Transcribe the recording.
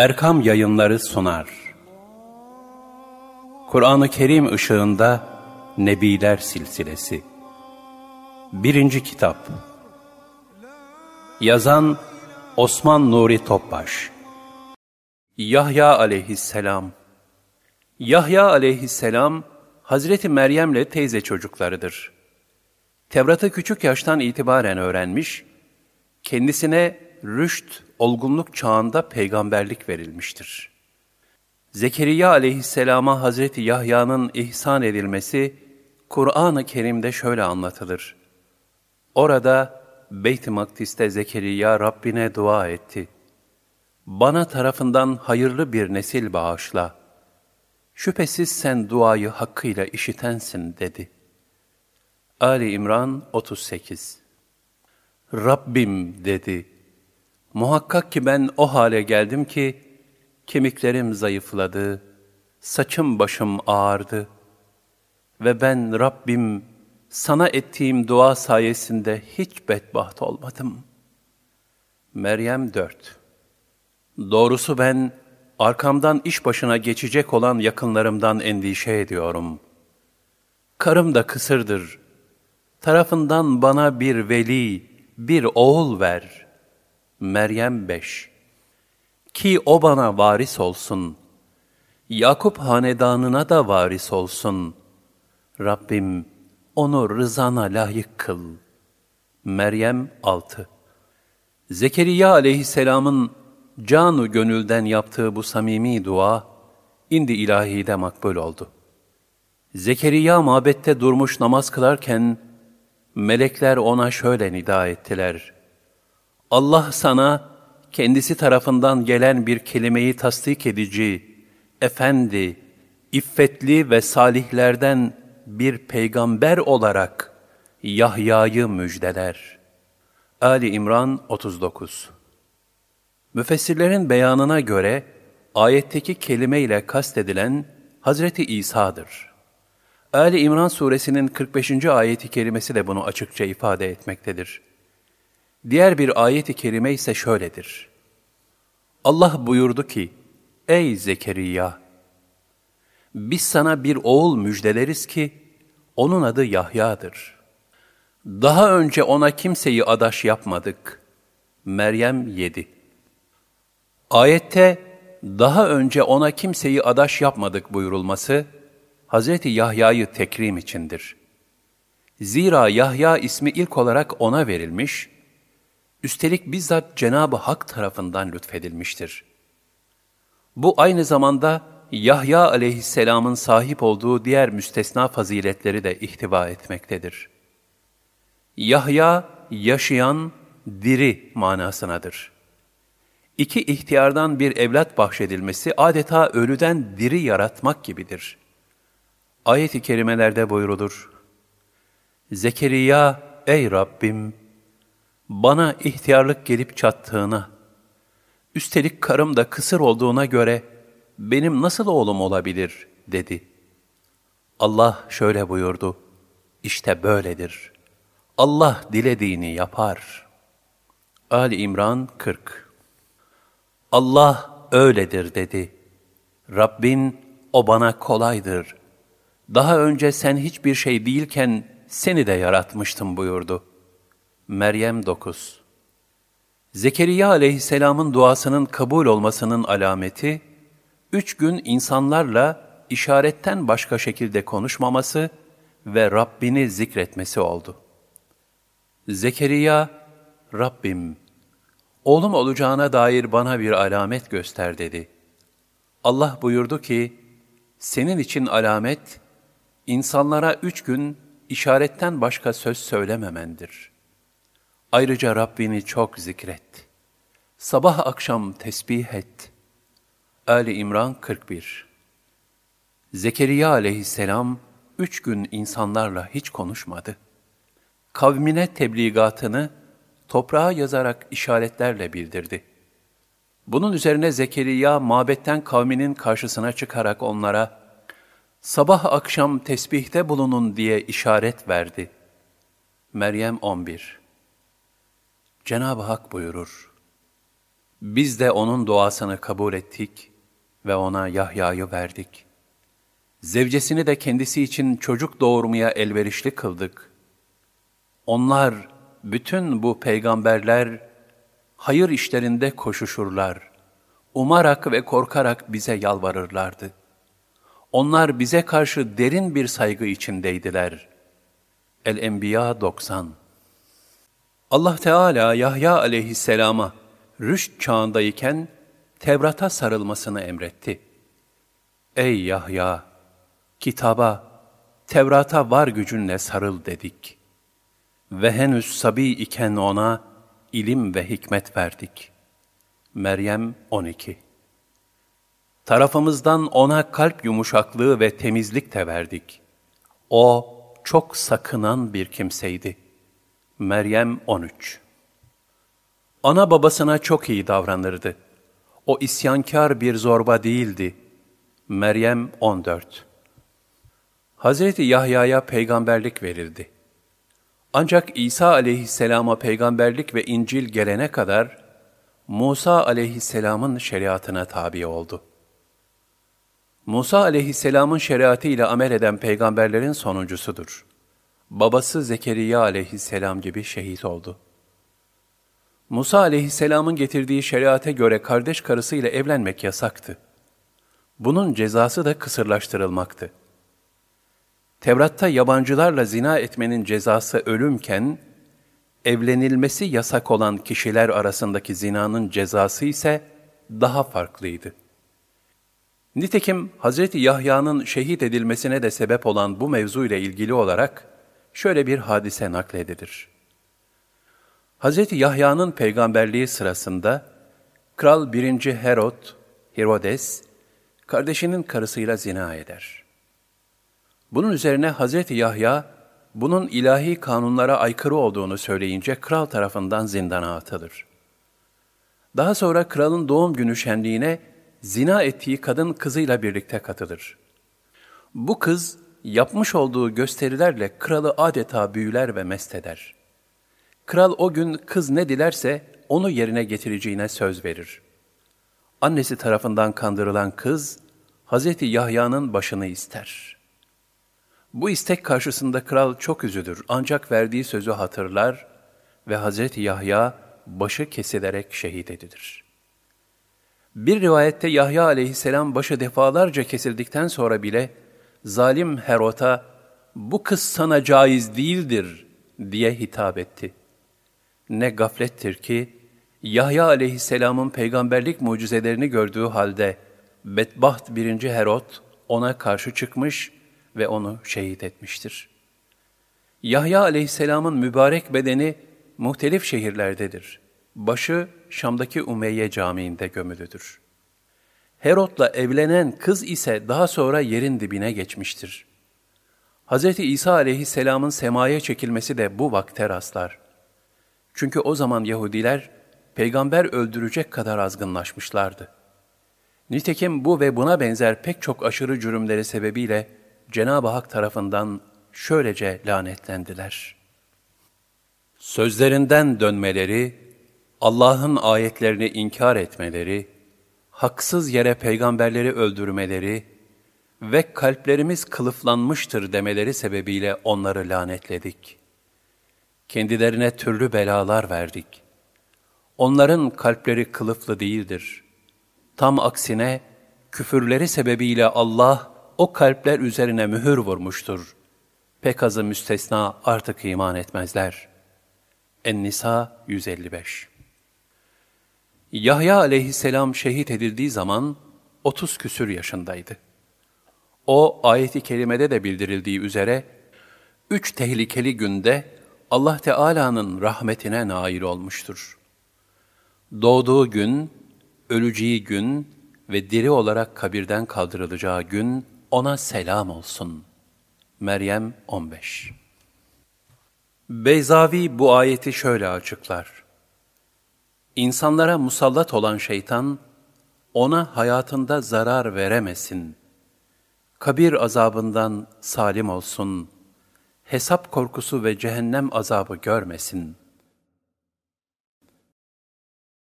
Erkam Yayınları sunar. Kur'an-ı Kerim ışığında Nebiler Silsilesi Birinci Kitap Yazan Osman Nuri Topbaş Yahya Aleyhisselam Yahya Aleyhisselam, Hazreti Meryem'le teyze çocuklarıdır. Tevrat'ı küçük yaştan itibaren öğrenmiş, kendisine rüşt, olgunluk çağında peygamberlik verilmiştir. Zekeriya aleyhisselama Hazreti Yahya'nın ihsan edilmesi, Kur'an-ı Kerim'de şöyle anlatılır. Orada Beyt-i Makdis'te Zekeriya Rabbine dua etti. Bana tarafından hayırlı bir nesil bağışla. Şüphesiz sen duayı hakkıyla işitensin dedi. Ali İmran 38 Rabbim dedi. Muhakkak ki ben o hale geldim ki, kemiklerim zayıfladı, saçım başım ağardı ve ben Rabbim sana ettiğim dua sayesinde hiç bedbaht olmadım. Meryem 4 Doğrusu ben arkamdan iş başına geçecek olan yakınlarımdan endişe ediyorum. Karım da kısırdır. Tarafından bana bir veli, bir oğul ver.'' Meryem 5 Ki o bana varis olsun. Yakup hanedanına da varis olsun. Rabbim onu rızana layık kıl. Meryem 6 Zekeriya aleyhisselamın canu gönülden yaptığı bu samimi dua, indi ilahide makbul oldu. Zekeriya mabette durmuş namaz kılarken, melekler ona şöyle nida ettiler. Allah sana kendisi tarafından gelen bir kelimeyi tasdik edici, efendi, iffetli ve salihlerden bir peygamber olarak Yahya'yı müjdeler. Ali İmran 39 Müfessirlerin beyanına göre ayetteki kelime ile kastedilen Hazreti İsa'dır. Ali İmran suresinin 45. ayeti kerimesi de bunu açıkça ifade etmektedir. Diğer bir ayet-i kerime ise şöyledir. Allah buyurdu ki, Ey Zekeriya! Biz sana bir oğul müjdeleriz ki, onun adı Yahya'dır. Daha önce ona kimseyi adaş yapmadık. Meryem 7 Ayette, daha önce ona kimseyi adaş yapmadık buyurulması, Hz. Yahya'yı tekrim içindir. Zira Yahya ismi ilk olarak ona verilmiş Üstelik bizzat Cenab-ı Hak tarafından lütfedilmiştir. Bu aynı zamanda Yahya aleyhisselamın sahip olduğu diğer müstesna faziletleri de ihtiva etmektedir. Yahya, yaşayan, diri manasınadır. İki ihtiyardan bir evlat bahşedilmesi adeta ölüden diri yaratmak gibidir. Ayet-i kerimelerde buyrulur. Zekeriya, ey Rabbim! Bana ihtiyarlık gelip çattığına, üstelik karım da kısır olduğuna göre benim nasıl oğlum olabilir dedi. Allah şöyle buyurdu, işte böyledir. Allah dilediğini yapar. Ali İmran 40 Allah öyledir dedi. Rabbin o bana kolaydır. Daha önce sen hiçbir şey değilken seni de yaratmıştım buyurdu.'' Meryem 9 Zekeriya aleyhisselamın duasının kabul olmasının alameti, üç gün insanlarla işaretten başka şekilde konuşmaması ve Rabbini zikretmesi oldu. Zekeriya, Rabbim, oğlum olacağına dair bana bir alamet göster dedi. Allah buyurdu ki, senin için alamet, insanlara üç gün işaretten başka söz söylememendir.'' Ayrıca Rabbini çok zikret. Sabah akşam tesbih et. Ali İmran 41 Zekeriya aleyhisselam üç gün insanlarla hiç konuşmadı. Kavmine tebligatını toprağa yazarak işaretlerle bildirdi. Bunun üzerine Zekeriya mabetten kavminin karşısına çıkarak onlara sabah akşam tesbihte bulunun diye işaret verdi. Meryem 11 Cenab-ı Hak buyurur, Biz de onun duasını kabul ettik ve ona Yahya'yı verdik. Zevcesini de kendisi için çocuk doğurmaya elverişli kıldık. Onlar, bütün bu peygamberler, hayır işlerinde koşuşurlar. Umarak ve korkarak bize yalvarırlardı. Onlar bize karşı derin bir saygı içindeydiler. El-Enbiya 90 Allah Teala Yahya aleyhisselama rüşt çağındayken Tevrat'a sarılmasını emretti. Ey Yahya! Kitaba, Tevrat'a var gücünle sarıl dedik. Ve henüz sabi iken ona ilim ve hikmet verdik. Meryem 12 Tarafımızdan ona kalp yumuşaklığı ve temizlik de verdik. O çok sakınan bir kimseydi. Meryem 13 Ana babasına çok iyi davranırdı. O isyankar bir zorba değildi. Meryem 14 Hazreti Yahya'ya peygamberlik verildi. Ancak İsa aleyhisselama peygamberlik ve İncil gelene kadar Musa aleyhisselamın şeriatına tabi oldu. Musa aleyhisselamın şeriatı ile amel eden peygamberlerin sonuncusudur. Babası Zekeriya aleyhisselam gibi şehit oldu. Musa aleyhisselamın getirdiği şeriate göre kardeş karısıyla evlenmek yasaktı. Bunun cezası da kısırlaştırılmaktı. Tevrat'ta yabancılarla zina etmenin cezası ölümken, evlenilmesi yasak olan kişiler arasındaki zinanın cezası ise daha farklıydı. Nitekim Hz. Yahya'nın şehit edilmesine de sebep olan bu mevzu ile ilgili olarak şöyle bir hadise nakledilir. Hz. Yahya'nın peygamberliği sırasında Kral 1. Herod, Herodes, kardeşinin karısıyla zina eder. Bunun üzerine Hz. Yahya, bunun ilahi kanunlara aykırı olduğunu söyleyince kral tarafından zindana atılır. Daha sonra kralın doğum günü şenliğine zina ettiği kadın kızıyla birlikte katılır. Bu kız yapmış olduğu gösterilerle kralı adeta büyüler ve mest eder. Kral o gün kız ne dilerse onu yerine getireceğine söz verir. Annesi tarafından kandırılan kız, Hz. Yahya'nın başını ister. Bu istek karşısında kral çok üzülür ancak verdiği sözü hatırlar ve Hz. Yahya başı kesilerek şehit edilir. Bir rivayette Yahya aleyhisselam başı defalarca kesildikten sonra bile zalim Herot'a bu kız sana caiz değildir diye hitap etti. Ne gaflettir ki Yahya aleyhisselamın peygamberlik mucizelerini gördüğü halde bedbaht birinci Herot ona karşı çıkmış ve onu şehit etmiştir. Yahya aleyhisselamın mübarek bedeni muhtelif şehirlerdedir. Başı Şam'daki Umeyye Camii'nde gömülüdür. Herod'la evlenen kız ise daha sonra yerin dibine geçmiştir. Hz. İsa aleyhisselamın semaya çekilmesi de bu vakte rastlar. Çünkü o zaman Yahudiler peygamber öldürecek kadar azgınlaşmışlardı. Nitekim bu ve buna benzer pek çok aşırı cürümleri sebebiyle Cenab-ı Hak tarafından şöylece lanetlendiler. Sözlerinden dönmeleri, Allah'ın ayetlerini inkar etmeleri, haksız yere peygamberleri öldürmeleri ve kalplerimiz kılıflanmıştır demeleri sebebiyle onları lanetledik. Kendilerine türlü belalar verdik. Onların kalpleri kılıflı değildir. Tam aksine küfürleri sebebiyle Allah o kalpler üzerine mühür vurmuştur. Pek azı müstesna artık iman etmezler. En-Nisa 155 Yahya aleyhisselam şehit edildiği zaman 30 küsür yaşındaydı. O ayeti kerimede de bildirildiği üzere üç tehlikeli günde Allah Teala'nın rahmetine nail olmuştur. Doğduğu gün, öleceği gün ve diri olarak kabirden kaldırılacağı gün ona selam olsun. Meryem 15 Beyzavi bu ayeti şöyle açıklar. İnsanlara musallat olan şeytan, ona hayatında zarar veremesin. Kabir azabından salim olsun. Hesap korkusu ve cehennem azabı görmesin.''